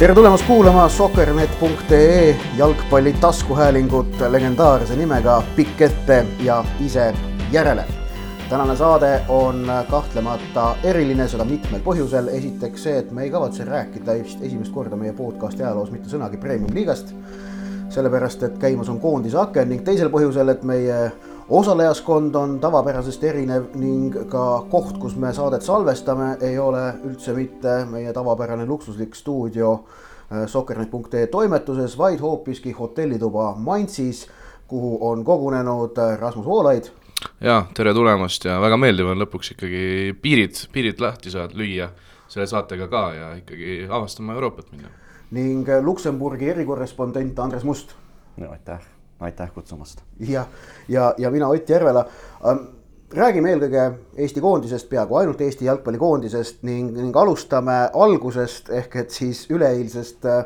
tere tulemast kuulama Soccernet.ee jalgpalli taskuhäälingut legendaarse nimega Pikk ette ja ise järele. tänane saade on kahtlemata eriline, seda mitmel põhjusel. esiteks see, et me ei kavatse rääkida esimest korda meie podcast'i ajaloos mitte sõnagi premium-liigast. sellepärast, et käimas on koondise aken ning teisel põhjusel, et meie osalejaskond on tavapärasest erinev ning ka koht, kus me saadet salvestame, ei ole üldse mitte meie tavapärane luksuslik stuudio äh, Soccernet.ee toimetuses, vaid hoopiski hotellituba Mainzis, kuhu on kogunenud äh, Rasmus Voolaid. ja tere tulemast ja väga meeldiv on lõpuks ikkagi piirid, piirid lahti saada, lüüa selle saatega ka ja ikkagi avastama Euroopat minna. ning äh, Luksemburgi erikorrespondent Andres Must. no aitäh aitäh kutsumast. ja, ja, ja mina Ott Järvela ähm, räägime eelkõige Eesti koondisest, peaaegu ainult Eesti jalgpallikoondisest ning, ning alustame algusest ehk et siis üleeilsest äh,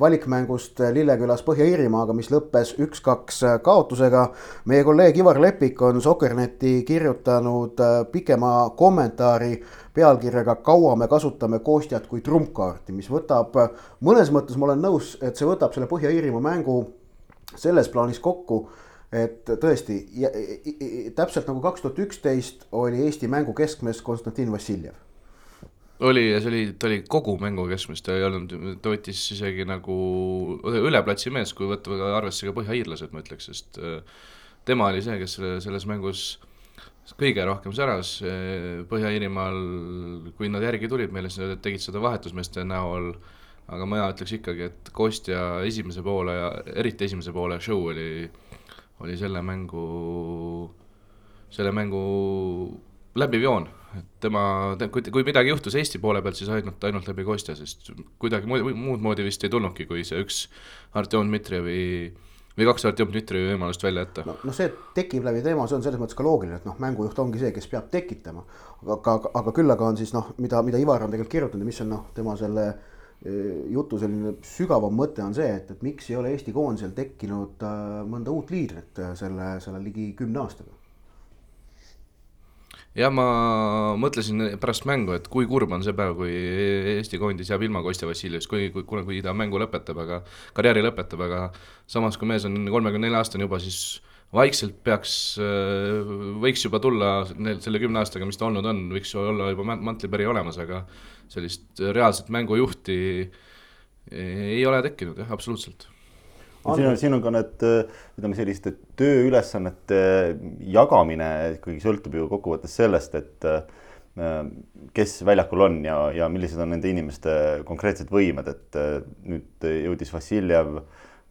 valikmängust Lillekülas Põhja-Iirimaaga, mis lõppes üks-kaks kaotusega. meie kolleeg Ivar Lepik on Soccerneti kirjutanud äh, pikema kommentaari pealkirjaga Kaua me kasutame Kostjat kui trumpkaarti, mis võtab mõnes mõttes ma olen nõus, et see võtab selle Põhja-Iirimaa mängu selles plaanis kokku, et tõesti täpselt nagu kaks tuhat üksteist oli Eesti mängu keskmes Konstantin Vassiljev. oli ja see oli, ta oli kogu mängu keskmes, ta ei olnud, ta võttis isegi nagu üle platsi mees, kui võtta arvesse ka põhjaiirlased, ma ütleks, sest äh, tema oli see, kes selle, selles mängus kõige rohkem säras Põhja-Iirimaal, kui nad järgi tulid meile, siis nad tegid seda vahetusmeeste näol äh, aga mina ütleks ikkagi, et Kostja esimese poole ja eriti esimese poole show oli, oli selle mängu, selle mängu läbiv joon. et tema, kui, kui midagi juhtus Eesti poole pealt, siis ainult, ainult läbi Kostja, sest kuidagi muud, muud moodi vist ei tulnudki, kui see üks Artjom Dmitrijevi või kaks Artjom Dmitrijevi võimalust välja jätta. no, no see tekib läbi teema, see on selles mõttes ka loogiline, et noh, mängujuht ongi see, kes peab tekitama. aga, aga, aga küll aga on siis noh, mida, mida Ivar on tegelikult kirjutanud ja mis on noh, tema selle äh, jutu selline sügavam mõte on see, et, et miks ei ole Eesti koondisel tekkinud äh, mõnda uut liidrit äh, selle, selle ligi kümne aastaga? jah, ma mõtlesin pärast mängu, et kui kurb on see päev, kui Eesti koondis jääb ilma Kostja Vassiljevist, kui, kui, kui, kui ta mängu lõpetab, aga, karjääri lõpetab, aga samas, kui mees on kolmekümne nelja aastane juba, siis vaikselt peaks, äh, võiks juba tulla selle kümne aastaga, mis ta olnud on, võiks olla juba mantliperi olemas, aga sellist reaalset mängujuhti ei ole tekkinud jah, absoluutselt. siin on, siin on ka need ütleme selliste tööülesannete jagamine ikkagi sõltub ju kokkuvõttes sellest, et kes väljakul on ja, ja millised on nende inimeste konkreetsed võimed, et nüüd jõudis Vassiljev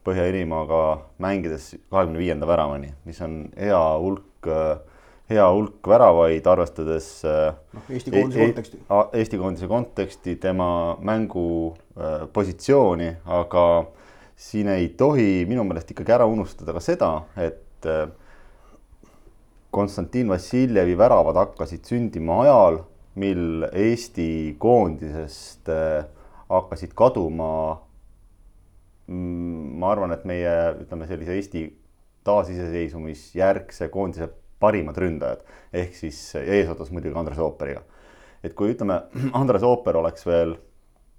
Põhja-Iirimaaga mängides kahekümne viienda väravani, mis on hea hulk äh, hea hulk väravaid, arvestades äh, no, Eesti koondise e-, e konteksti. Eesti koondise konteksti, tema mängu äh, aga siin ei tohi minu meelest ikkagi ära unustada ka seda, et äh, Konstantin Vassiljevi väravad hakkasid sündima ajal, mil Eesti koondisest hakkasid kaduma mm, ma arvan, et meie ütleme sellise Eesti taasiseseisvumisjärgse koondise parimad ründajad ehk siis eesotsas muidugi Andres Ooperiga. et kui ütleme, Andres Ooper oleks veel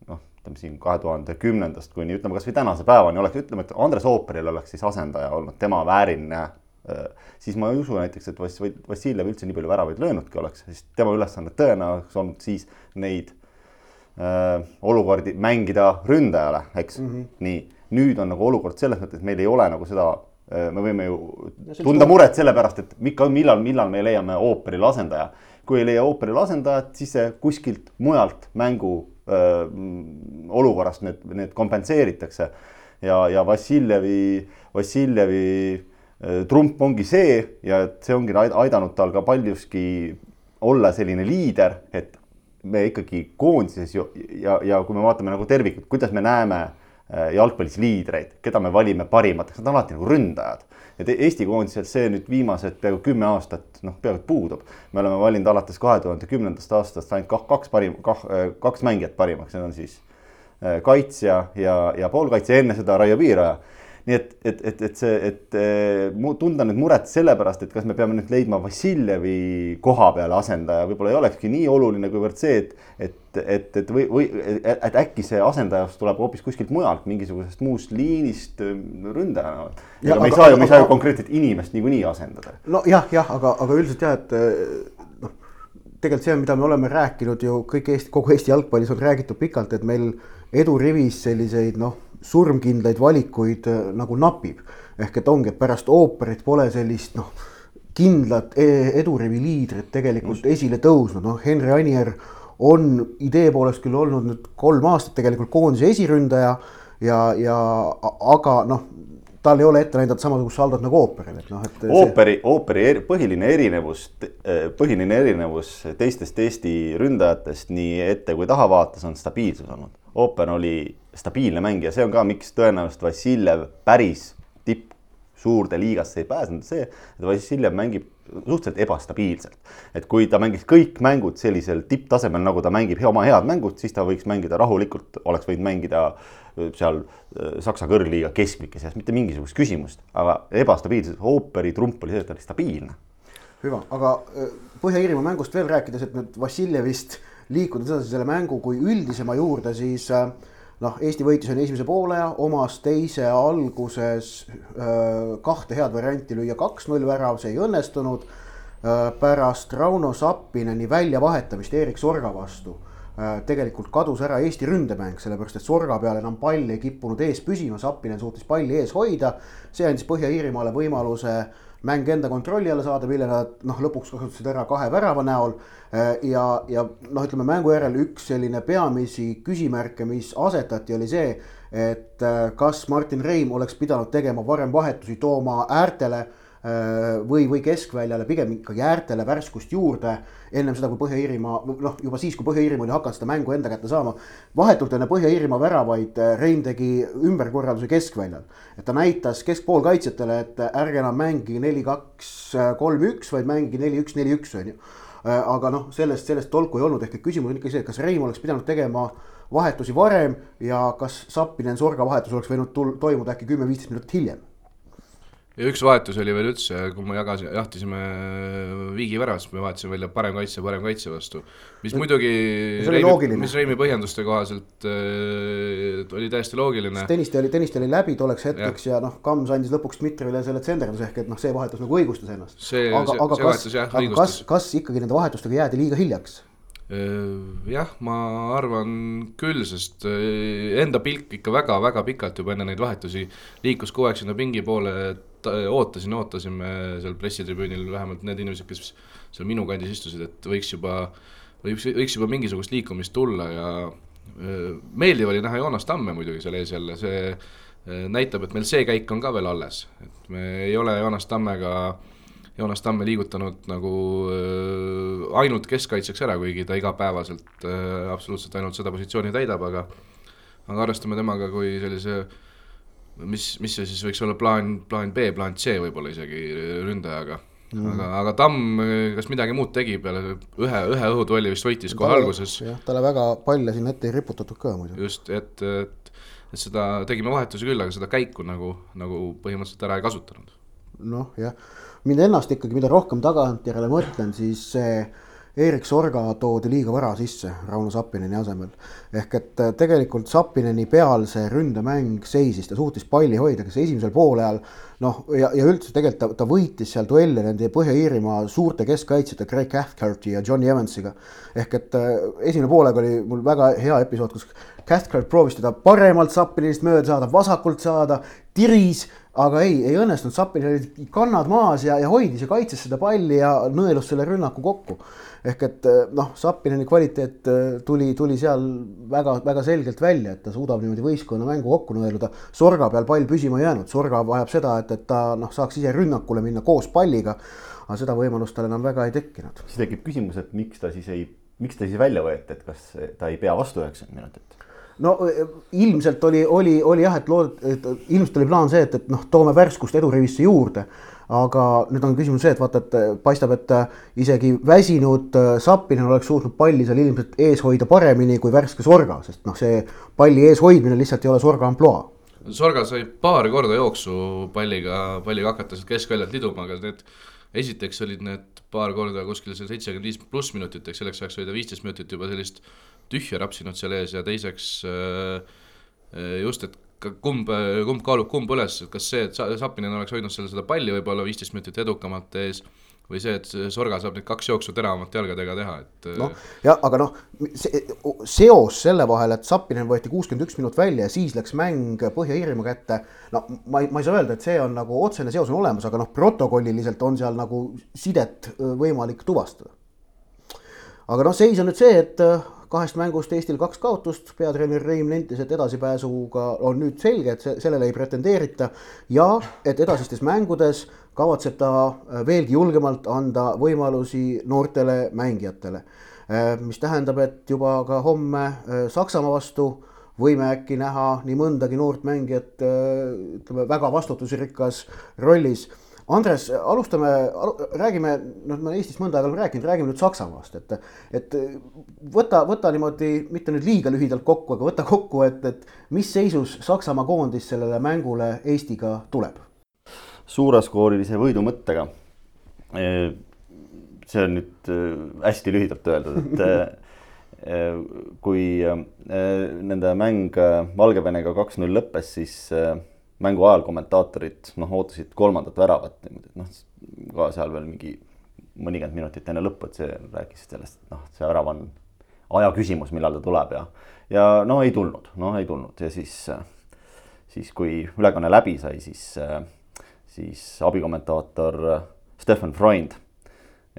noh, ütleme siin kahe tuhande kümnendast kuni ütleme kasvõi tänase päevani oleks, ütleme, et Andres Ooperil oleks siis asendaja olnud, tema vääriline äh, siis ma ei usu näiteks, et Vass-, Vassiljev üldse nii palju väravaid löönudki oleks, sest tema ülesanne tõenäoliselt olnud siis neid äh, olukordi mängida ründajale, eks mm, -hmm. nii. nüüd on nagu olukord selles mõttes, et meil ei ole nagu seda me võime ju tunda muret selle pärast, et millal, millal me leiame ooperil asendaja. kui ei leia ooperil asendajat, siis see kuskilt mujalt mängu öö, äh, olukorrast need, need kompenseeritakse. ja, ja Vassiljevi, Vassiljevi äh, trump ongi see ja et see ongi aidanud tal ka paljuski olla selline liider, et me ikkagi koondises ju ja, ja kui me vaatame nagu tervikut, kuidas me näeme Äh, jalgpallis liidreid, keda me valime parimateks, nad on alati nagu ründajad. et Eesti koondisel see nüüd viimased peaaegu kümme aastat noh, peaaegu puudub. me oleme valinud alates kahe tuhande kümnendast aastast ainult kah kaks parim, kah äh, kaks mängijat parimaks, need on siis äh, kaitsja ja, ja poolkaitsja, enne seda Raio Piiraja. Nii et, et, et, et see, et tunda nüüd muret sellepärast, et kas me peame nüüd leidma Vassiljevi koha peale asendaja, võib-olla ei olekski nii oluline, kuivõrd see, et, et, et, et või, või et äkki see asendajast tuleb hoopis kuskilt mujalt, mingisugusest muust liinist ründajana. ega me ei saa ju, me ei saa ju konkreetset inimest niikuinii asendada. nojah, jah, aga, aga üldiselt jah, et noh, tegelikult see, mida me oleme rääkinud ju kõik Eesti, kogu Eesti jalgpallis on räägitud pikalt, et meil edurivis selliseid noh surmkindlaid valikuid äh, nagu napib. ehk et ongi, et pärast ooperit pole sellist noh, kindlat e-, edurivi liidrit tegelikult Just. esile tõusnud, noh, Henri Anier on idee poolest küll olnud nüüd kolm aastat tegelikult koondise esiründaja ja, ja aga noh, tal ei ole ette näidata samasugust saldot nagu ooperil, et noh, et. ooperi see..., ooperi eri, põhiline erinevus, põhiline erinevus teistest Eesti ründajatest nii ette kui taha vaates on stabiilsus olnud. ooper oli stabiilne mängija, see on ka, miks tõenäoliselt Vassiljev päris tipp suurde liigasse ei pääsenud, see, et Vassiljev mängib suhteliselt ebastabiilselt. et kui ta mängiks kõik mängud sellisel tipptasemel, nagu ta mängib oma head mängud, siis ta võiks mängida rahulikult, oleks võinud mängida äh, seal äh, Saksa kõrgliiga keskmike seas, mitte mingisugust küsimust, aga ebastabiilsus, ooperi trump oli see, et ta oli stabiilne. hüva, aga äh, Põhja-Iirimaa mängust veel rääkides, et nüüd Vassiljevist liikudes edasi selle mängu kui üldisema juurde, siis äh, noh, Eesti võitis on esimese poole ja omas teise alguses äh, kahte head varianti lüüa kaks-null värav, see ei õnnestunud äh,. pärast Rauno Sappineni väljavahetamist Erik Sorga vastu äh, tegelikult kadus ära Eesti ründemäng, sellepärast et Sorga peal enam pall ei kippunud ees püsima, Sappinen suutis palli ees hoida. see andis Põhja-Iirimaale võimaluse mäng enda kontrolli alla saada, mille nad noh, lõpuks kasutasid ära kahe värava näol. Äh, ja, ja noh, ütleme mängu järel üks selline peamisi küsimärke, mis asetati, oli see, et äh, kas Martin Reim oleks pidanud tegema varem vahetusi, tooma äärtele või, või keskväljale, pigem ikkagi äärtele värskust juurde. ennem seda, kui Põhja-Iirimaa, noh juba siis, kui Põhja-Iirimaa oli hakanud seda mängu enda kätte saama. vahetult enne Põhja-Iirimaa väravaid Reim tegi ümberkorralduse keskväljal. et ta näitas keskpoolkaitsjatele, et ärge enam mängige neli, kaks, kolm, üks, vaid mängige neli, üks, neli, üks on ju Äh, aga noh, sellest, sellest tolku ei olnud, ehk et küsimus on ikkagi see, kas Reim oleks pidanud tegema vahetusi varem ja kas Sappinen Sorga vahetus oleks võinud tul-, toimuda äkki kümme-viisteist minutit hiljem ja üks vahetus oli veel üldse, kui me jagasin, jahtisime Viigi väravast, me vahetasime välja parem kaitse parem kaitse vastu. mis muidugi, mis Reimi põhjenduste kohaselt äh, oli täiesti loogiline. Tõniste oli, Tõniste oli läbi tolleks hetkeks ja, ja noh, Kams andis lõpuks Dmitrijevile selle tsenderduse ehk et noh, see vahetus nagu õigustas ennast. see, see, see vahetus jah, õigustas. kas, kas ikkagi nende vahetustega jäädi liiga hiljaks? Äh, jah, ma arvan küll, sest äh, enda pilk ikka väga-väga pikalt juba enne neid vahetusi liikus kogu aeg sinna pingi poole, et ootasin, ootasime seal pressitribüünil vähemalt need inimesed, kes seal minu kandis istusid, et võiks juba, võiks, võiks juba mingisugust liikumist tulla ja meeldiv oli näha Joonas Tamme muidugi seal ees jälle, see näitab, et meil see käik on ka veel alles, et me ei ole Joonas Tammega, Joonas Tamme liigutanud nagu ainult keskkaitseks ära, kuigi ta igapäevaselt absoluutselt ainult seda positsiooni täidab, aga aga arvestame temaga kui sellise äh, mis, mis see siis võiks olla plaan, plaan B, plaan C võib-olla isegi ründajaga mm.. aga, aga Tamm, kas midagi muud tegi peale ühe, ühe õhuduelli vist võitis kohe alguses? jah, talle väga palle sinna ette ei riputatud ka muidu. just, et, et, et seda tegime vahetusi küll, aga seda käiku nagu, nagu põhimõtteliselt ära ei kasutanud. noh, jah, mind ennast ikkagi, mida rohkem tagantjärele mõtlen, siis see Erik Sorga toodi liiga vara sisse Rauno Sappineni asemel. ehk et äh, tegelikult Sappineni peal see ründemäng seisis, ta suutis palli hoida, kes esimesel poolajal noh, ja, ja üldse tegelikult ta, ta võitis seal duelle nende Põhja-Iirimaa suurte keskkaitsjate Craig Cathcarti ja Johnny Evansiga. ehk et äh, esimene poolaeg oli mul väga hea episood, kus Cathcart proovis teda paremalt Sappinenist mööda saada, vasakult saada, tiris aga ei, ei õnnestunud, Sappinil olid kannad maas ja, ja hoidis ja kaitses seda palli ja nõelus selle rünnaku kokku. Ehk et eh, noh, Sappineni kvaliteet eh, tuli, tuli seal väga-väga selgelt välja, et ta suudab niimoodi võistkonna mängu kokku nõeluda. Sorga peal pall püsima jäänud, Sorga vajab seda, et, et ta noh, saaks ise rünnakule minna koos palliga. aga seda võimalust tal enam väga ei tekkinud. siis tekib küsimus, et miks ta siis ei, miks ta siis välja võeti, et kas ta ei pea vastu üheksakümmend minutit no ilmselt oli, oli, oli jah, et lood-, ilmselt oli plaan see, et, et noh, toome värskust edurivisse juurde. Aga nüüd on küsimus see, et vaata, et paistab, et isegi väsinud Sappinen oleks suutnud palli seal ilmselt ees hoida paremini kui värske Sorga, sest noh, see palli ees hoidmine lihtsalt ei ole Sorga ampluaa. Sorga sai paar korda jooksu palliga, palliga hakata sealt keskväljalt liduma, aga need esiteks olid need paar korda kuskil seal seitsekümmend viis pluss minutit, eks selleks ajaks oli ta viisteist minutit juba sellist tühja rapsinud seal ees ja teiseks just, et kumb, kumb kaalub kumb üles, et kas see, et Sapinen oleks hoidnud seal seda palli võib-olla viisteist minutit edukamalt ees või see, et Sorga saab need kaks jooksu teravamate jalgadega teha, et. noh, ja aga noh, see seos selle vahel, et Sapinen võeti kuuskümmend üks minut välja ja siis läks mäng Põhja-Iirimaa kätte. no ma ei, ma ei saa öelda, et see on nagu otsene seos on olemas, aga noh, protokolliliselt on seal nagu sidet võimalik tuvastada. aga noh, seis on nüüd see, et kahest mängust Eestil kaks kaotust, peatreener Reim nentis, et edasipääsuga on nüüd selge, et sellele ei pretendeerita ja et edasistes mängudes kavatseb ta äh, veelgi julgemalt anda võimalusi noortele mängijatele. Äh, mis tähendab, et juba ka homme äh, Saksamaa vastu võime äkki näha nii mõndagi noort mängijat ütleme väga vastutusrikkas rollis Andres, alustame, räägime, noh, me Eestis mõnda aega oleme rääkinud, räägime nüüd Saksamaast, et, et võta, võta niimoodi, mitte nüüd liiga lühidalt kokku, aga võta kokku, et, et mis seisus Saksamaa koondis sellele mängule Eestiga tuleb? suuraskoorilise võidu mõttega. see on nüüd hästi lühidalt öeldud, et kui nende mäng Valgevenega kaks-null lõppes, siis mängu ajal kommentaatorid noh, ootasid kolmandat väravat niimoodi, et noh, ka seal veel mingi mõnikümmend minutit enne lõppu, et see rääkisid sellest, noh, see värav on aja küsimus, millal ta tuleb ja, ja no ei tulnud, noh ei tulnud. Ja siis, siis kui ülekanne läbi sai, siis, siis abikommentaator Stefan Freund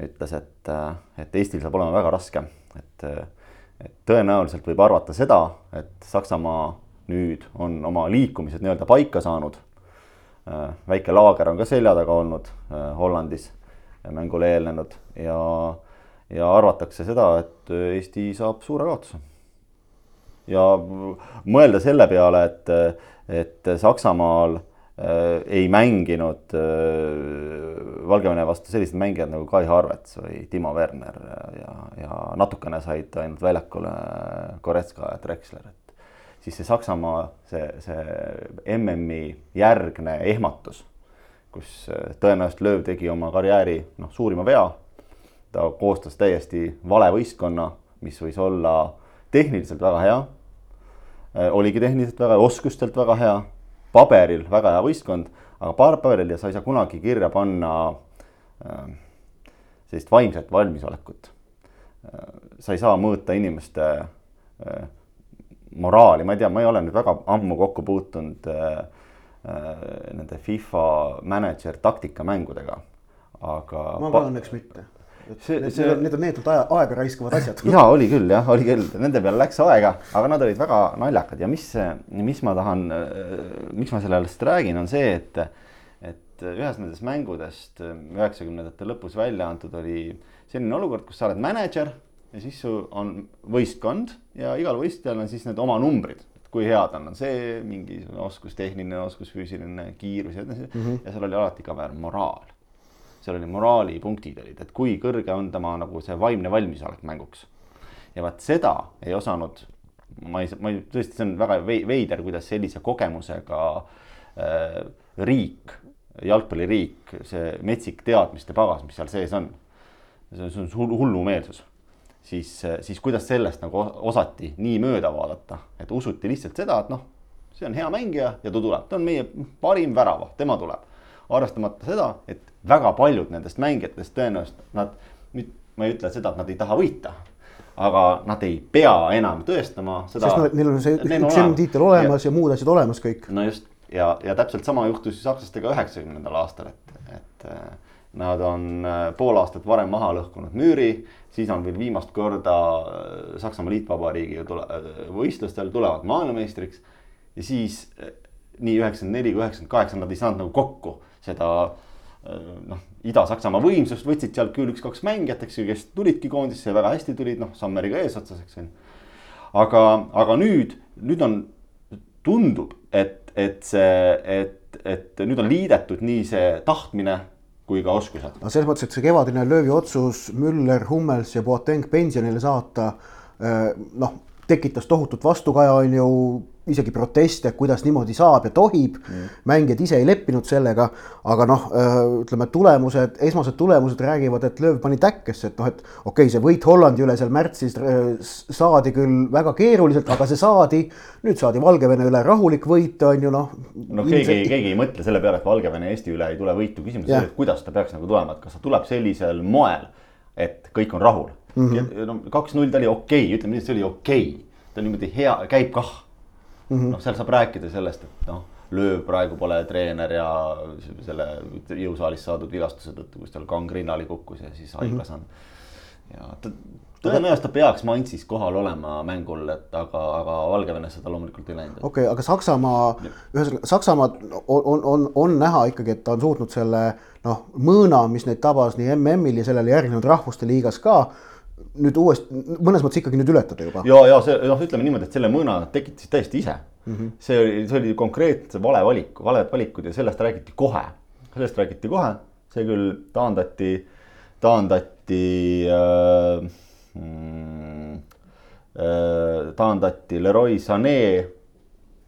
ütles, et, et Eestil saab olema väga raske, et, et tõenäoliselt võib arvata seda, et Saksamaa nüüd on oma liikumised nii-öelda paika saanud. Äh, väike laager on ka selja taga olnud äh, Hollandis mängule eelnenud ja, ja arvatakse seda, et Eesti saab suure kaotuse. ja mõelda selle peale, et, et Saksamaal äh, ei mänginud äh, Valgevene vastu sellised mängijad nagu Kai Harvets või Timo Werner ja, ja natukene said ainult väljakule Goretska ja Drexler, et siis see Saksamaa, see, see MM-i järgne ehmatus, kus äh, tõenäoliselt Lööv tegi oma karjääri noh, suurima vea. ta koostas täiesti vale võistkonna, mis võis olla tehniliselt väga hea. Äh, oligi tehniliselt väga, oskustelt väga hea, paberil väga hea võistkond, aga paberil ja sa ei saa kunagi kirja panna äh, sellist vaimset valmisolekut. sa ei saa mõõta inimeste moraali, ma ei tea, ma ei ole nüüd väga ammu kokku puutunud äh, äh, nende FIFA mänedžer taktikamängudega, aga. ma ka õnneks mitte. See, see... Need on neetult aja, aega raiskavad asjad. ja oli küll jah, oli küll, nende peale läks aega, aga nad olid väga naljakad ja mis, mis ma tahan, miks ma sellest räägin, on see, et, et ühes nendest mängudest üheksakümnendate lõpus välja antud oli selline olukord, kus sa oled mänedžer ja siis on võistkond ja igal võistlejal on siis need oma numbrid, kui head on, on see mingisugune oskus, tehniline oskus, füüsiline kiirus ja nii edasi mm. -hmm. ja seal oli alati ka veel moraal. seal oli moraalipunktid olid, et kui kõrge on tema nagu see vaimne valmisolek mänguks. ja vaat seda ei osanud, ma ei, ma ei, tõesti, see on väga veider, kuidas sellise kogemusega äh, riik, jalgpalliriik, see metsik teadmiste pagas, mis seal sees on. see on hullumeelsus siis, siis kuidas sellest nagu osati nii mööda vaadata, et usuti lihtsalt seda, et noh, see on hea mängija ja ta tuleb, ta on meie parim värava, tema tuleb. arvestamata seda, et väga paljud nendest mängijatest tõenäoliselt nad, nüüd ma ei ütle seda, et nad ei taha võita aga nad ei pea enam tõestama seda. sest no, neil on see üks M-tiitel olemas ja, ja muud asjad olemas kõik. no just ja, ja täpselt sama juhtus ju sakslastega üheksakümnendal aastal, et, et Nad on äh, pool aastat varem maha lõhkunud müüri, siis on veel viimast korda äh, Saksamaa Liitvabariigi äh, võistlustel tulevad maailmameistriks. ja siis nii üheksakümmend neli kui üheksakümmend kaheksa nad ei saanud nagu kokku seda noh, Ida-Saksamaa võimsust, võtsid sealt küll üks-kaks mängijat, eks ju, kes tulidki koondisse väga hästi tulid, noh, Sammeriga eesotsas, eks ju. aga, aga nüüd, nüüd on, tundub, et, et see, et, et nüüd on liidetud nii see tahtmine kui ka oskused. no selles mõttes, et see kevadine löövi otsus Müller, Hummels ja Boateng pensionile saata, eh, noh, tekitas tohutut vastukaja, on ju, isegi proteste, kuidas niimoodi saab ja tohib mm.. mängijad ise ei leppinud sellega, aga noh, ütleme tulemused, esmased tulemused räägivad, et lööv pani täkkesse, et noh, et okei okay,, see võit Hollandi üle seal märtsis saadi küll väga keeruliselt, aga see saadi. nüüd saadi Valgevene üle rahulik võit, on ju noh. no keegi ilmselt..., keegi ei mõtle selle peale, et Valgevene Eesti üle ei tule võitu, küsimus on selles, et kuidas ta peaks nagu tulema, et kas ta tuleb sellisel moel, et kõik on rahul mm. -hmm. no kaks-null ta oli okei okay,, ütleme nii, et see oli okei okay., ta niimoodi hea, käib kah mm -hmm.. noh, seal saab rääkida sellest, et noh, lööv praegu pole treener ja selle jõusaalis saadud vigastuse tõttu, kus tal kangrinnali kukkus ja siis haiglas on. ja ta tõenäoliselt ta peaks Mainzis kohal olema mängul, et aga, aga Valgevenesse ta loomulikult ei läinud. okei okay,, aga Saksamaa, ühesõnaga Saksamaa on, on, on, on näha ikkagi, et ta on suutnud selle noh, mõõna, mis neid tabas nii MM-il ja sellele järgnenud rahvuste liigas ka nüüd uuesti, mõnes mõttes ikkagi nüüd ületada juba. ja, ja see noh, ütleme niimoodi, et selle mõõna nad tekitasid täiesti ise mm. -hmm. see oli, see oli konkreetse vale valik, valed valikud ja sellest räägiti kohe, sellest räägiti kohe, see küll taandati, taandati äh, mm, äh, taandati Leroy Sané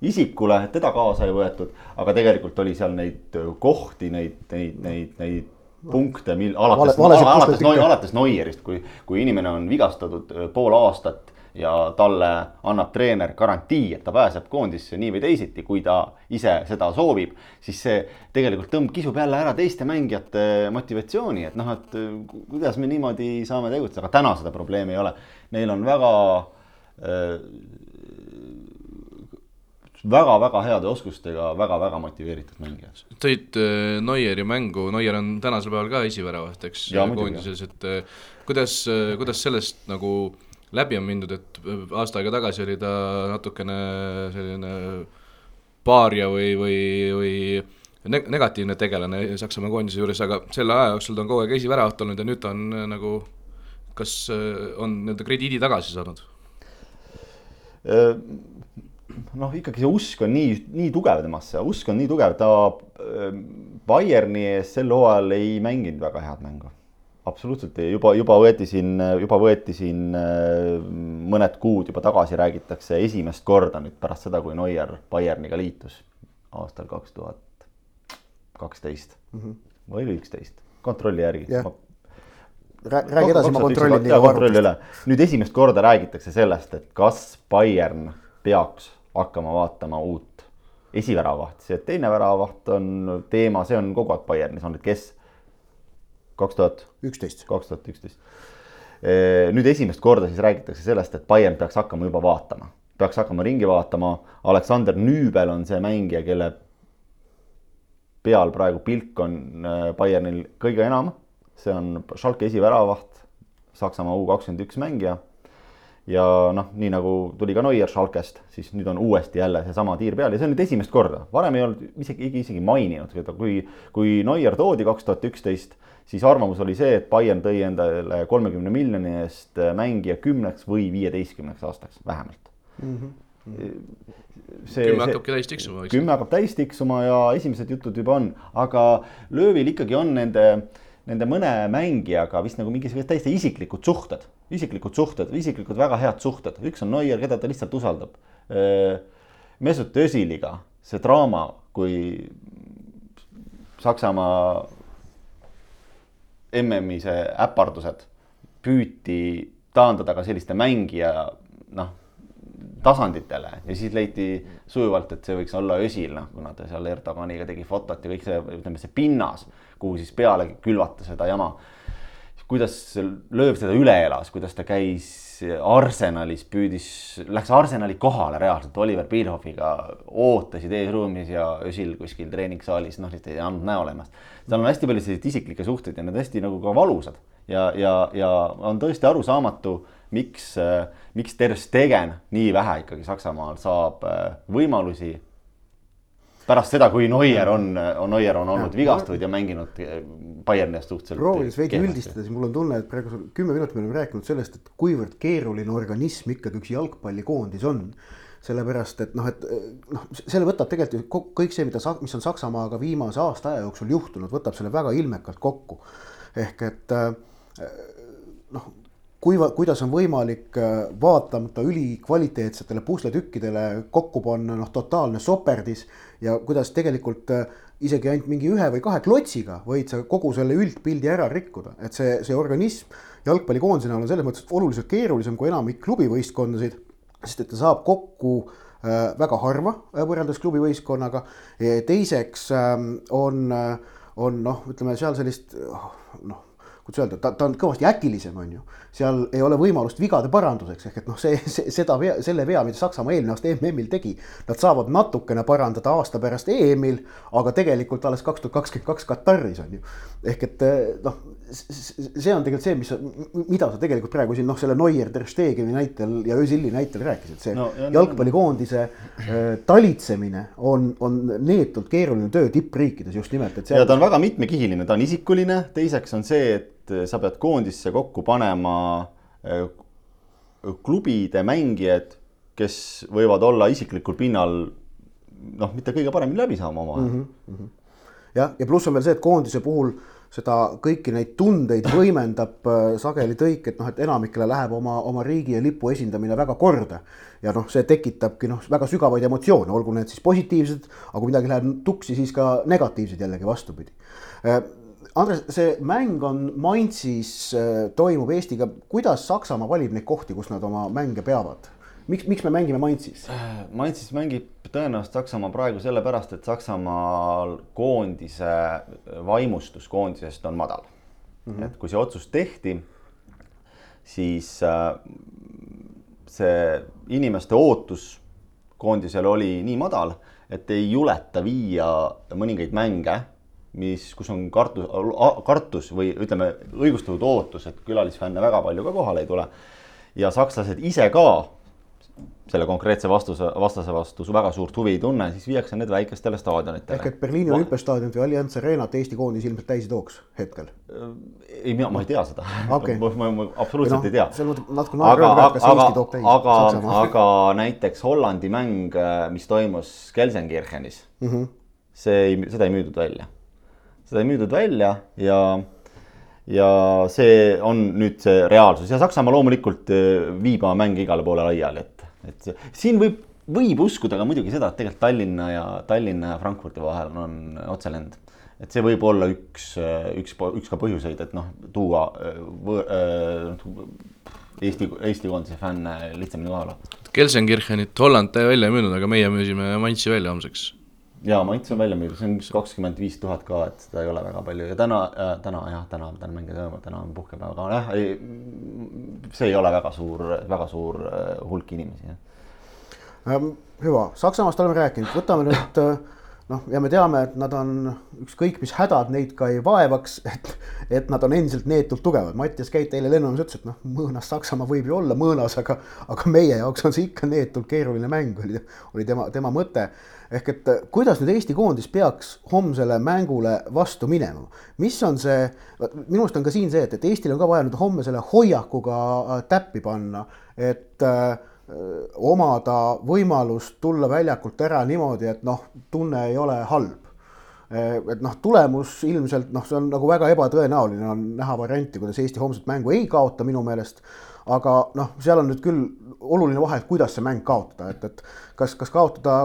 isikule, teda kaasa ei võetud, aga tegelikult oli seal neid kohti, neid, neid, neid, neid punkte, mil alates, alates, alates Neuerist, kui, kui inimene on vigastatud pool aastat ja talle annab treener garantii, et ta pääseb koondisse nii või teisiti, kui ta ise seda soovib, siis see tegelikult tõmb-, kisub jälle ära teiste mängijate motivatsiooni, et noh, et kuidas me niimoodi saame tegutseda, aga täna seda probleemi ei ole. Neil on väga väga-väga heade oskustega väga-väga motiveeritud mängija. tõid äh, Neueri mängu, Neuer on tänasel päeval ka esiväravat, eks, koondises, et äh, kuidas, äh, kuidas sellest nagu läbi on mindud, et aasta aega tagasi oli ta natukene selline paaria või, või, või negatiivne tegelane Saksamaa koondise juures, aga selle aja jooksul ta on kogu aeg esiväravat olnud ja nüüd ta on nagu, kas on nii-öelda krediidi tagasi saanud? Noh, ikkagi see usk on nii, nii tugev temasse, usk on nii tugev, ta äh, Bayerni ees sel hooajal ei mänginud väga head mängu. absoluutselt ei, juba, juba võeti siin, juba võeti siin äh, mõned kuud juba tagasi räägitakse esimest korda nüüd pärast seda, kui Neuer Bayerniga liitus aastal kaks tuhat kaksteist mhm. või oli üksteist, kontrolli järgi yeah.. räägi edasi, ma kontrollin. kontrolli üle, nüüd esimest korda räägitakse sellest, et kas Bayern peaks hakkama vaatama uut esiväravahti, see teine väravaht on teema, see on kogu aeg Bayernis olnud, kes kaks tuhat üksteist, kaks tuhat üksteist. nüüd esimest korda siis räägitakse sellest, et Bayern peaks hakkama juba vaatama, peaks hakkama ringi vaatama. Aleksander Nüübel on see mängija, kelle peal praegu pilk on Bayernil kõige enam. see on Schalke esiväravaht, Saksamaa U kakskümmend üks mängija ja noh, nii nagu tuli ka Neuer Schalkest, siis nüüd on uuesti jälle seesama tiir peal ja see on nüüd esimest korda, varem ei olnud isegi, isegi maininud seda, kui, kui Neuer toodi kaks tuhat üksteist, siis arvamus oli see, et Bayern tõi endale kolmekümne miljoni eest mängija kümneks või viieteistkümneks aastaks vähemalt mm. -hmm. See, kümme hakkabki täis tiksuma. kümme hakkab täis tiksuma ja esimesed jutud juba on, aga löövil ikkagi on nende nende mõne mängijaga vist nagu mingisugused täiesti isiklikud suhted, isiklikud suhted, isiklikud väga head suhted, üks on Neuer, keda ta lihtsalt usaldab. Mesut Öziliga see draama, kui Saksamaa MM-i see äpardused püüti taandada ka selliste mängija noh, tasanditele ja siis leiti sujuvalt, et see võiks olla Özil, noh, kuna ta seal Erdoganiga tegi fotot ja kõik see, ütleme see pinnas, kuhu siis peale külvata seda jama. Kuidas lööv seda üle elas, kuidas ta käis Arsenalis, püüdis, läks Arsenali kohale reaalselt Oliver Bierhoffiga, ootasid eesruumis ja Özil kuskil treeningsaalis, noh, lihtsalt ei andnud näole ennast. seal on hästi palju selliseid isiklikke suhteid ja need hästi nagu ka valusad ja, ja, ja on tõesti arusaamatu miks, miks Ter Stegen nii vähe ikkagi Saksamaal saab äh, võimalusi pärast seda, kui Neuer on, on, Neuer on olnud vigastatud ja mänginud äh, Bayerni eest suhteliselt. proovides veidi üldistada, siis mul on tunne, et praegu kümme minutit me oleme rääkinud sellest, et kuivõrd keeruline organism ikkagi üks jalgpallikoondis on. sellepärast, et noh, et noh, selle võtab tegelikult ju kõik see, mida, mis on Saksamaaga viimase aasta aja jooksul juhtunud, võtab selle väga ilmekalt kokku. ehk et noh kuiva, kuidas on võimalik vaatamata ülikvaliteetsetele pusletükkidele kokku panna noh, totaalne soperdis ja kuidas tegelikult äh, isegi ainult mingi ühe või kahe klotsiga võid sa kogu selle üldpildi ära rikkuda, et see, see organism jalgpallikoondise näol on selles mõttes oluliselt keerulisem kui enamik klubivõistkondasid, sest et ta saab kokku äh, väga harva äh, võrreldes klubivõistkonnaga. teiseks äh, on, on noh, ütleme seal sellist noh kuidas öelda, ta, ta on kõvasti äkilisem, on ju. seal ei ole võimalust vigade paranduseks, ehk et noh, see, see, seda vea, selle vea, mida Saksamaa eelmine aasta MM-il tegi. Nad saavad natukene parandada aasta pärast EM-il, aga tegelikult alles kaks tuhat kakskümmend kaks Kataris on ju. ehk et noh, see on tegelikult see, mis, mida sa tegelikult praegu siin noh, selle Neuer, Ter Stegeni näitel ja Özilli näitel rääkisid, see no, jalgpallikoondise äh, talitsemine on, on neetult keeruline töö tippriikides just nimelt, et see. ja ta on väga mitmekihiline, ta on isikuline, teiseks on see, et sa pead koondisse kokku panema äh, klubide mängijad, kes võivad olla isiklikul pinnal noh, mitte kõige paremini läbi saama omavahel mm. -hmm. jah, ja pluss on veel see, et koondise puhul seda kõiki neid tundeid võimendab äh, sageli tõik, et noh, et enamikele läheb oma, oma riigi ja lipu esindamine väga korda. ja noh, see tekitabki noh, väga sügavaid emotsioone, olgu need siis positiivsed, aga kui midagi läheb tuksi, siis ka negatiivsed jällegi vastupidi. Äh, Andres, see mäng on Mainzis, äh, toimub Eestiga, kuidas Saksamaa valib neid kohti, kus nad oma mänge peavad? miks, miks me mängime Mainzis? Mainzis mängib tõenäoliselt Saksamaa praegu sellepärast, et Saksamaal koondise vaimustus koondisest on madal mm. -hmm. et kui see otsus tehti, siis äh, see inimeste ootus koondisel oli nii madal, et ei juleta viia mõningaid mänge, mis, kus on kartus, kartus või ütleme, õigustatud ootus, et külalisfänne väga palju ka kohale ei tule. ja sakslased ise ka selle konkreetse vastuse, vastase vastu väga suurt huvi ei tunne, siis viiakse need väikestele staadionitele. ehk et Berliini olümpiastaadionit või Allianz Arenat Eesti koondis ilmselt täis ei tooks hetkel? ei, mina, ma ei tea seda okay. ma, ma, ma absoluutselt no, ei tea. selles mõttes natuke naeru kas Eesti toob täis. aga, aga näiteks Hollandi mäng, mis toimus Gelsenkirchenis mm, -hmm. see ei, seda ei müüdud välja. seda ei müüdud välja ja ja see on nüüd see reaalsus ja Saksamaa loomulikult viib oma mänge igale poole laiali, et et siin võib, võib uskuda ka muidugi seda, et tegelikult Tallinna ja Tallinna ja Frankfurdi vahel on otselend. et see võib olla üks, üks, üks ka põhjuseid, et noh, tuua võõ, äh, Eesti, Eesti koondise fänne lihtsamini kohale. Gelsenkirchenit Holland välja ei müünud, aga meie müüsime Mainzi välja homseks ja Mainz on välja müüdud, see on kakskümmend viis tuhat ka, et seda ei ole väga palju ja täna äh,, täna jah, täna, täna mängida ei toimu, täna on puhkepäev, aga jah, ei. see ei ole väga suur, väga suur äh, hulk inimesi, jah ähm,. hüva, Saksamaast oleme rääkinud, võtame nüüd äh, noh, ja me teame, et nad on ükskõik mis hädad neid ka ei vaevaks, et, et nad on endiselt neetult tugevad. Mattias Keit eile lennujaamas ütles, et noh, mõõnas Saksamaa võib ju olla mõõnas, aga, aga meie jaoks on see ikka neetult keeruline mäng, oli, oli tema, tema mõte ehk et äh, kuidas nüüd Eesti koondis peaks homsele mängule vastu minema, mis on see, minu arust on ka siin see, et, et Eestil on ka vaja nüüd homme selle hoiakuga äh, täppi panna, et äh, omada võimalust tulla väljakult ära niimoodi, et noh, tunne ei ole halb. et noh, tulemus ilmselt noh, see on nagu väga ebatõenäoline on näha varianti, kuidas Eesti homset mängu ei kaota minu meelest aga noh, seal on nüüd küll oluline vahe, et kuidas see mäng kaotada, et, et kas, kas kaotada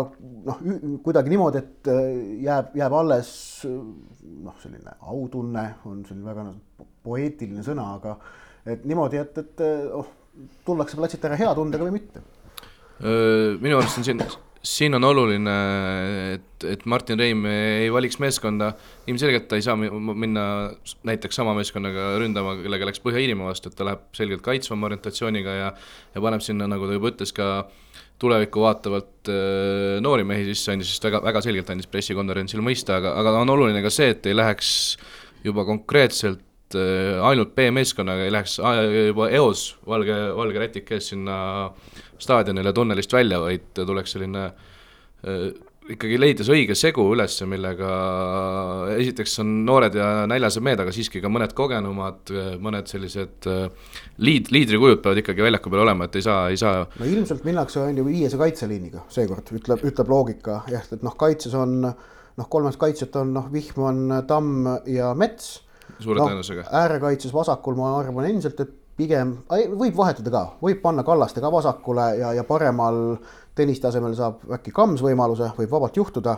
noh, kuidagi niimoodi, et äh, jääb, jääb alles noh, selline autunne on selline väga noh, poeetiline sõna, aga et niimoodi, et, et oh, tullakse platsilt ära hea tundega või mitte? minu arust on siin siin on oluline, et, et Martin Reim ei valiks meeskonda, ilmselgelt ta ei saa minna näiteks sama meeskonnaga ründama, kellega läks Põhja-Iirimaa vastu, et ta läheb selgelt kaitsvama orientatsiooniga ja ja paneb sinna, nagu ta juba ütles, ka tulevikku vaatavalt äh, noori mehi sisse, andis vist väga, väga selgelt andis pressikonverentsil mõista, aga, aga on oluline ka see, et ei läheks juba konkreetselt äh, ainult B-meeskonnaga, ei läheks juba eos valge, valge rätik ees sinna äh, staadionile tunnelist välja, vaid tuleks selline äh, ikkagi leida see õige segu üles, millega esiteks on noored ja näljased mehed, aga siiski ka mõned kogenumad, mõned sellised äh, liid, liidrikujud peavad ikkagi väljaku peal olema, et ei saa, ei saa. no ilmselt minnakse on ju viiese kaitseliiniga seekord, ütleb, ütleb loogika jah, et noh, kaitses on noh, kolmest kaitsjat on noh, Vihman, Tamm ja Mets. suure no, tõenäosusega. äärekaitses vasakul ma arvan endiselt, et pigem, võib vahetada ka, võib panna Kallaste ka vasakule ja, ja paremal Tõniste asemel saab äkki Kams võimaluse, võib vabalt juhtuda.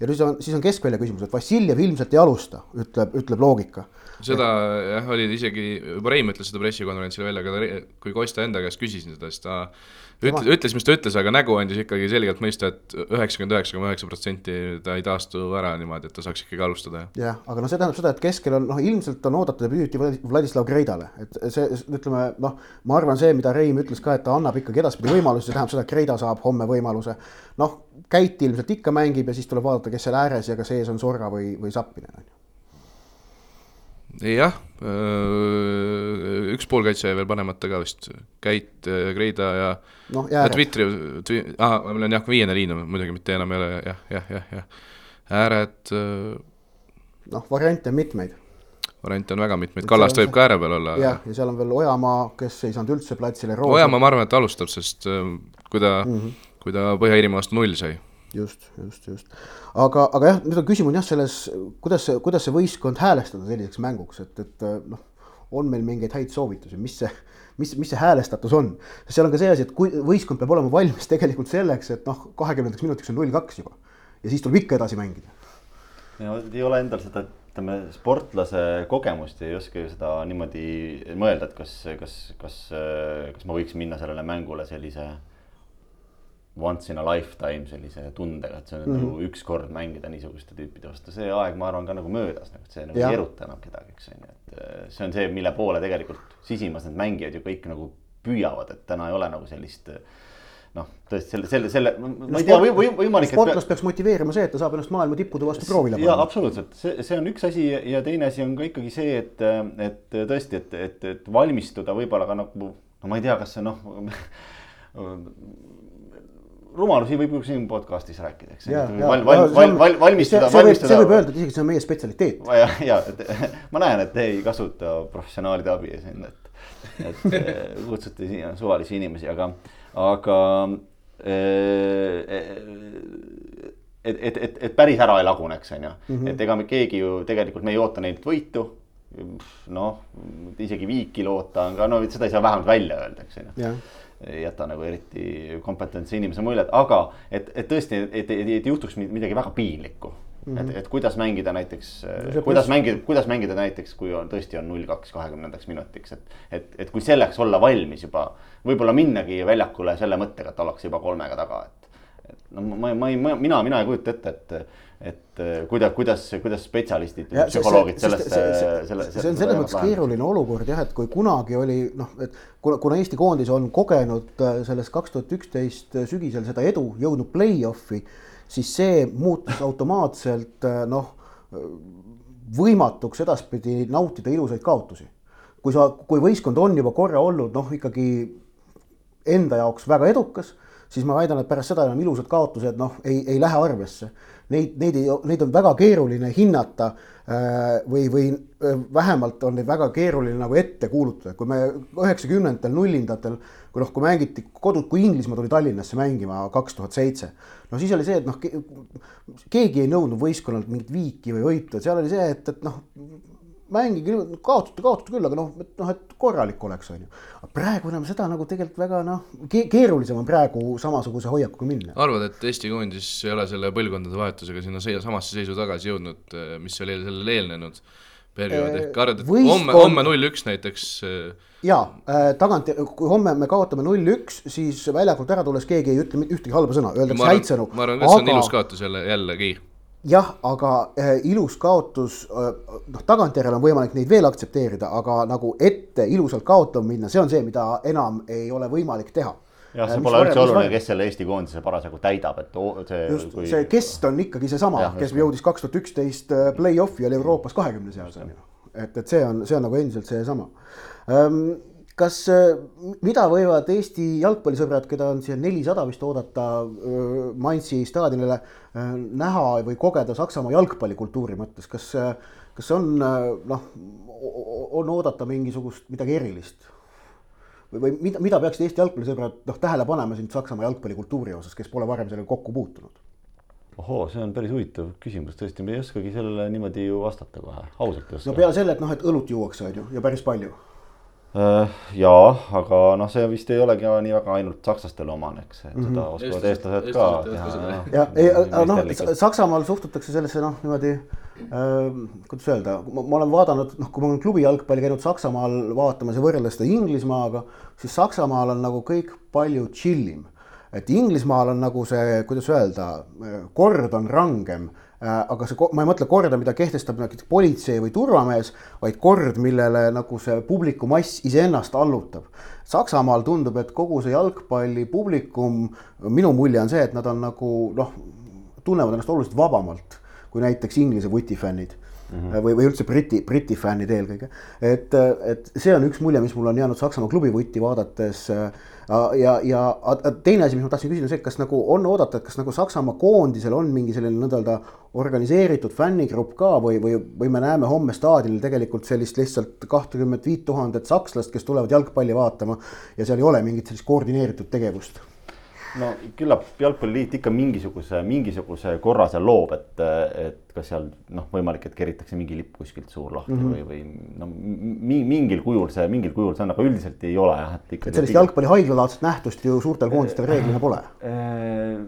Ja siis on, siis on keskvälja küsimus, et Vassiljev ilmselt ei alusta, ütleb, ütleb loogika. seda jah, oli isegi, juba Reim ütles seda pressikonverentsil välja, aga kui Kosta enda käest küsisin seda, siis ta ütles, ütles, mis ta ütles, aga nägu andis ikkagi selgelt mõista, et üheksakümmend üheksa koma üheksa protsenti ta ei taastu ära niimoodi, et ta saaks ikkagi alustada. jah, aga noh, see tähendab seda, et keskel on noh, ilmselt on oodata debüüti Vladislav Kreidale, et see ütleme noh, ma arvan, see, mida Reim ütles ka, et ta annab ikkagi edaspidi võimalusi, see tähendab seda, et Kreida saab homme võimaluse. noh, Käit ilmselt ikka mängib ja siis tuleb vaadata, kes seal ääres ja kas ees on Sorga või, või Zappinen on ju jah, üks poolkaitse jäi veel panemata ka vist, Käit, Kreida ja no, Dmitri, ah, meil on jah, viiene liin on muidugi mitte enam ei ole jah, jah, jah, jah, ääred. noh, variante on mitmeid. variante on väga mitmeid, Kallast võib ka ääre peal olla. jah, ja seal on veel Ojamaa, kes ei saanud üldse platsile. Ojamaa, ma arvan, et alustab, sest kui ta mm, -hmm. Kui ta Põhja-Iirimaa vastu null sai just, just, just. aga, aga jah, nüüd on küsimus jah, selles, kuidas see, kuidas see võistkond häälestada selliseks mänguks, et, et noh, on meil mingeid häid soovitusi, mis see, mis, mis see häälestatus on. seal on ka see asi, et kui võistkond peab olema valmis tegelikult selleks, et noh, kahekümnendaks minutiks on null kaks juba ja siis tuleb ikka edasi mängida. ja ei ole endal seda, ütleme, sportlase kogemust ja ei oska ju seda niimoodi mõelda, et kas, kas, kas, kas ma võiks minna sellele mängule sellise once in a lifetime sellise tundega, et see on mm -hmm. nagu ükskord mängida niisuguste tüüpide vastu, see aeg, ma arvan, ka nagu möödas, nagu see nagu ei eruta enam kedagi, eks on ju, et äh, see on see, mille poole tegelikult sisimas need mängijad ju kõik nagu püüavad, et täna ei ole nagu sellist noh, tõesti selle, selle, selle, ma ei tea või, või võimalik. sportlast peaks motiveerima see, et ta saab ennast maailma tippude vastu proovile panna. jaa, absoluutselt, see, see on üks asi ja teine asi on ka ikkagi see, et, et tõesti, et, et, et valmistuda võib-olla ka nagu, no ma ei tea, kas see noh rumalusi võib ju siin podcast'is rääkida, eks. val, val, val, val, valmistuda, valmistuda. see võib öelda, et isegi see on meie spetsialiteet. ja, ja, et ma näen, et te ei kasuta professionaalide abi siin, et, et kutsute siia suvalisi inimesi, aga, aga äh, et, et, et, et päris ära ei laguneks, on ju, mhm. et ega me keegi ju tegelikult, me ei oota neilt võitu noh, isegi viiki loota on ka, no seda ei saa vähemalt välja öelda, eks ju ei jäta nagu eriti kompetentse inimese muljet, aga et, et tõesti, et, et, et, juhtuks midagi väga piinlikku mm. -hmm. et, et kuidas mängida näiteks no, kuidas mängida, kuidas mängida näiteks, kui on tõesti on null kaks kahekümnendaks minutiks, et. et, et kui selleks olla valmis juba, võib-olla minnagi väljakule selle mõttega, et ollakse juba kolmega taga, et. et no ma, ma ei, mina, mina ei kujuta ette, et et kuidas, kuidas, kuidas spetsialistid, psühholoogid sellesse, selle. see on selles mõttes keeruline olukord jah, et kui kunagi oli noh, et kuna, kuna Eesti koondis on kogenud äh, selles kaks tuhat üksteist sügisel seda edu, jõudnud play-off'i, siis see muutus automaatselt äh, noh, võimatuks edaspidi nautida ilusaid kaotusi. kui sa, kui võistkond on juba korra olnud noh, ikkagi enda jaoks väga edukas, siis ma väidan, et pärast seda enam ilusad kaotused noh, ei, ei lähe arvesse neid, neid ei, neid on väga keeruline hinnata äh, või, või äh, vähemalt on neid väga keeruline nagu ette kuulutada, kui me üheksakümnendatel, nullindatel, kui noh, kui mängiti kodud, kui Inglismaa tuli Tallinnasse mängima kaks tuhat seitse, no siis oli see, et noh, keegi ei nõudnud võistkonnalt mingit viiki või võitu, et seal oli see, et, et noh mängige, kaotate, kaotate küll, aga noh, et noh, et korralik oleks, on ju. praegu enam seda nagu tegelikult väga noh ke, keerulisem on praegu samasuguse hoiakuga minna. arvad, et Eesti koondis ei ole selle põlvkondade vahetusega sinna samasse seisu tagasi jõudnud, eh, mis oli sellele eelnenud periood, ehk arvad, et Võistkond... homme, homme null-üks näiteks? Eh, äh,, tagant, kui homme me kaotame null-üks, siis väljakult ära tulles keegi ei ütle ühtegi halba sõna, öeldakse häid sõnu. ma arvan et see on ilus kaotus jälle, jällegi jah, aga äh, ilus kaotus äh,, noh, tagantjärele on võimalik neid veel aktsepteerida, aga nagu ette ilusalt kaotama minna, see on see, mida enam ei ole võimalik teha jah, see äh, pole üldse oluline, kes selle Eesti koondise parasjagu täidab, et see. just kui..., see kest on ikkagi seesama, kes jõudis kaks tuhat üksteist play-off'i oli Euroopas kahekümne seas on ju. et, et see on, see on nagu endiselt seesama um, kas, äh, mida võivad Eesti jalgpallisõbrad, keda on siia nelisada vist oodata äh, Mainzi staadionile, äh, näha või kogeda Saksamaa jalgpallikultuuri mõttes, kas, kas on noh, on oodata mingisugust midagi erilist? või, või mida, mida peaksid Eesti jalgpallisõbrad noh, tähele panema siin Saksamaa jalgpallikultuuri osas, kes pole varem sellega kokku puutunud? ohoo, see on päris huvitav küsimus, tõesti, me ei oskagi sellele niimoodi ju vastata kohe, ausalt ei oska. no peale selle, et noh, et õlut juuakse, on ju, ja päris palju jaa, aga noh, see vist ei olegi nii väga ainult sakslastele omane, eks, et seda oskavad Eestlased- eestlased ka eestlased ka teha. ja ei, noh, Saksamaal suhtutakse sellesse noh, niimoodi äh, kuidas öelda, ma olen vaadanud, noh, kui ma olen klubi jalgpalli käinud Saksamaal vaatamas ja võrreldes seda Inglismaaga, siis Saksamaal on nagu kõik palju chill im. et Inglismaal on nagu see, kuidas öelda, kord on rangem äh, aga see, ma ei mõtle korda, mida kehtestab näiteks politsei või turvamees, vaid kord, millele nagu see publikumass iseennast allutab. Saksamaal tundub, et kogu see jalgpalli publikum, minu mulje on see, et nad on nagu noh, tunnevad ennast oluliselt vabamalt kui näiteks Inglise vutifännid mm -hmm. või, või üldse Briti, Briti fännid eelkõige. et, et see on üks mulje, mis mul on jäänud Saksamaa klubi vutti vaadates. ja, ja a- teine asi, mis ma tahtsin küsida, see, kas nagu on oodata, et kas nagu Saksamaa koondisel on mingi selline nõnda-öelda organiseeritud fännigrupp ka või, või, või me näeme homme staadionil tegelikult sellist lihtsalt kahtekümmet viit tuhandet sakslast, kes tulevad jalgpalli vaatama ja seal ei ole mingit sellist koordineeritud tegevust no küllap Jalgpalliliit ikka mingisuguse, mingisuguse korra seal loob, et, et kas seal noh, võimalik, et keritakse mingi lipp kuskilt suur lahti mm -hmm. või, või no mi, mingil kujul see, mingil kujul see on, aga üldiselt ei ole jah, et ikkagi. et sellist jalgpalli haiglalaadset nähtust ju suurtel koondistel reeglina pole. Äh,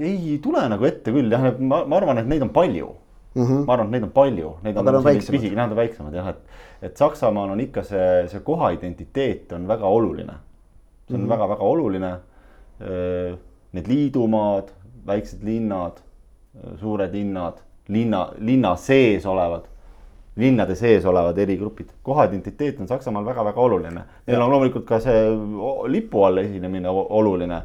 ei tule nagu ette küll jah, ma, ma arvan, et neid on palju mm. -hmm. ma arvan, et neid on palju, neid on, on väiksemad. pisigi- nad on väiksemad jah, et, et Saksamaal on ikka see, see koha identiteet on väga oluline. see on väga-väga oluline. Need liidumaad, väiksed linnad, suured linnad, linna, linna sees olevad linnade sees olevad eri grupid, koha identiteet on Saksamaal väga-väga oluline. Neil on loomulikult ka see lipu all esinemine oluline.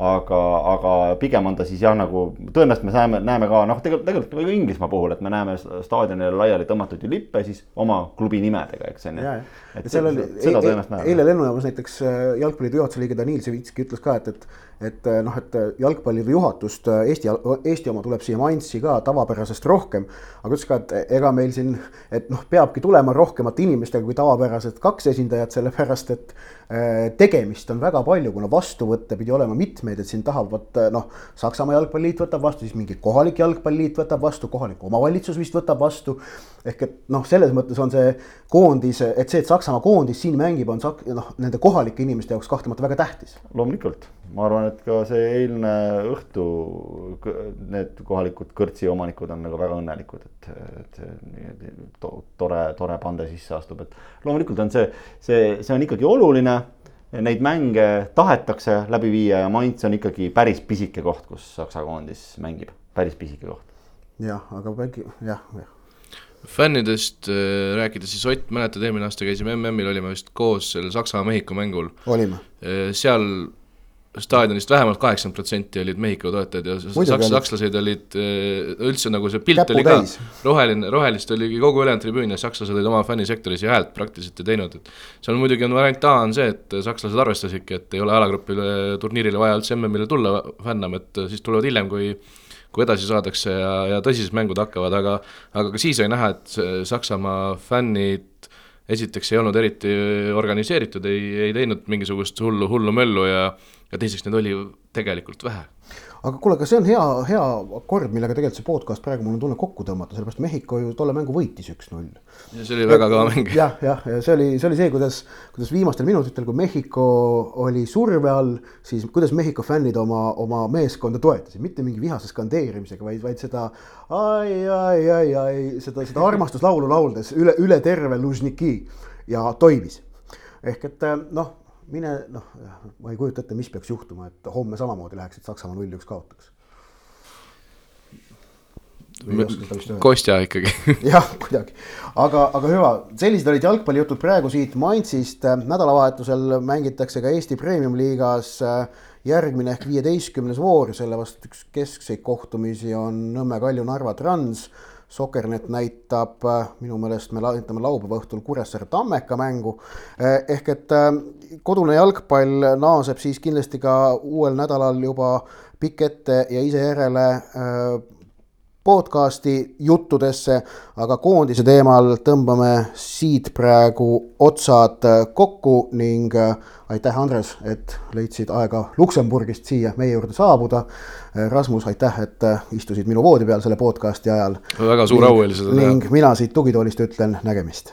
aga, aga pigem on ta siis jah, nagu tõenäoliselt me näeme, näeme ka noh, tegelikult, tegelikult ka Inglismaa puhul, et me näeme staadionile laiali tõmmatud ju lippe siis oma klubi nimedega, eks on ju et seal oli tõenäoliselt näeme. eile lennujaamas näiteks äh, jalgpalliliidu juhatuse liige Danil Sevitski ütles ka, et, et, et äh, noh, et äh, jalgpalliliidu juhatust äh, Eesti, Eesti oma tuleb siia Mainzi ka tavapärasest rohkem. aga ütles ka, et ega meil siin, et noh, peabki tulema rohkemate inimestega kui tavapärased kaks esindajat, sellepärast et tegemist on väga palju, kuna vastuvõtte pidi olema mitmeid, et siin tahavad noh, Saksamaa jalgpalliliit võtab vastu, siis mingi kohalik jalgpalliliit võtab vastu, kohalik omavalitsus vist võtab vastu ehk et noh, selles mõttes on see koondis, et see, et Saksamaa koondis siin mängib, on sak- noh, nende kohalike inimeste jaoks kahtlemata väga tähtis. loomulikult, ma arvan, et ka see eilne õhtu need kohalikud kõrtsi omanikud on nagu väga õnnelikud, et, et see nii- to- tore, tore pande sisse astub, et loomulikult on see, see, see on ikkagi oluline. Neid mänge tahetakse läbi viia ja Mainz on ikkagi päris pisike koht, kus Saksa koondis mängib, päris pisike koht. jah, aga väike jah, jah. fännidest äh, rääkides, siis Ott, mäletad, eelmine aasta käisime MM-il, olime vist koos sellel Saksa-Mehhiko mängul. olime. seal staadionist vähemalt kaheksakümmend protsenti olid Mehhiko toetajad ja saks, sakslased olid äh, üldse nagu see pilt Käpu oli ka täis. roheline, rohelist oligi kogu ülejäänud tribüün ja sakslased olid oma fännisektoris ja häält praktiliselt ei teinud, et seal muidugi on variant A on see, et sakslased arvestasidki, et ei ole alagrupile turniirile vaja üldse MM-ile tulla fännama, et siis tulevad hiljem, kui kui edasi saadakse ja, ja tõsised mängud hakkavad, aga aga ka siis oli näha, et Saksamaa fännid esiteks ei olnud eriti organiseeritud, ei, ei teinud mingisugust hullu, hullu möllu ja ja teiseks neid oli ju tegelikult vähe. aga kuule, aga see on hea, hea akord, millega tegelikult see podcast praegu mul on tunne kokku tõmmata, sellepärast Mehhiko ju tolle mängu võitis üks-null. ja see oli väga kõva mäng. jah, jah, ja see oli, see oli see, kuidas, kuidas viimastel minutitel, kui Mehhiko oli surve all, siis kuidas Mehhiko fännid oma, oma meeskonda toetasid, mitte mingi vihase skandeerimisega, vaid, vaid seda ai, ai, ai, ai, seda, seda armastuslaulu lauldes üle, üle terve Lužniki ja toimis. ehk et noh, mine noh, ma ei kujuta ette, mis peaks juhtuma, et homme samamoodi läheks, et Saksamaa null-üks kaotaks. Kostja ikkagi. jah, kuidagi, aga, aga hüva, sellised olid jalgpallijutud praegu siit Mainzist. nädalavahetusel mängitakse ka Eesti Premium-liigas äh, järgmine ehk viieteistkümnes voor, selle vastu üks keskseid kohtumisi on Nõmme Kalju Narva Trans. Sokernet näitab äh, minu meelest me näitame laupäeva õhtul Kuressaare Tammeka mängu. ehk et äh, kodune jalgpall naaseb siis kindlasti ka uuel nädalal juba pikk ette ja ise järele äh, podcasti juttudesse, aga koondise teemal tõmbame siit praegu otsad kokku ning äh, aitäh, Andres, et leidsid aega Luksemburgist siia meie juurde saabuda. Rasmus, aitäh, et äh, istusid minu voodi peal selle podcasti ajal. väga suur au oli seda teha ning mina siit tugitoolist ütlen nägemist